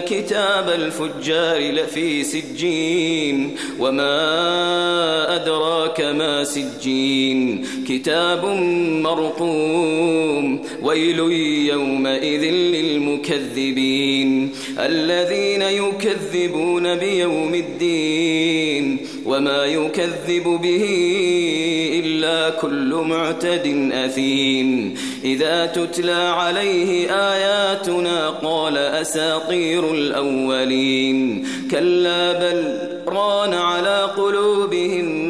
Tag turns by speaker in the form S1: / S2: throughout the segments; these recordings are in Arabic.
S1: كتاب الفجار لفي سجين وما أدراك ما سجين كتاب مرقوم ويل يومئذ للمكذبين. الذين يكذبون بيوم الدين وما يكذب به إلا كل معتد أثيم. إذا تتلى عليه آياتنا قال أساطير الأولين. كلا بل ران على قلوبهم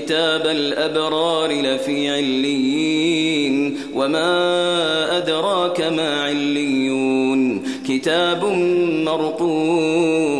S1: كتاب الأبرار لفي عليين وما أدراك ما عليون كتاب مرقوم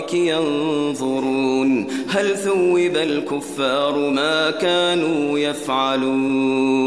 S1: الأرائك ينظرون. هل ثوب الكفار ما كانوا يفعلون؟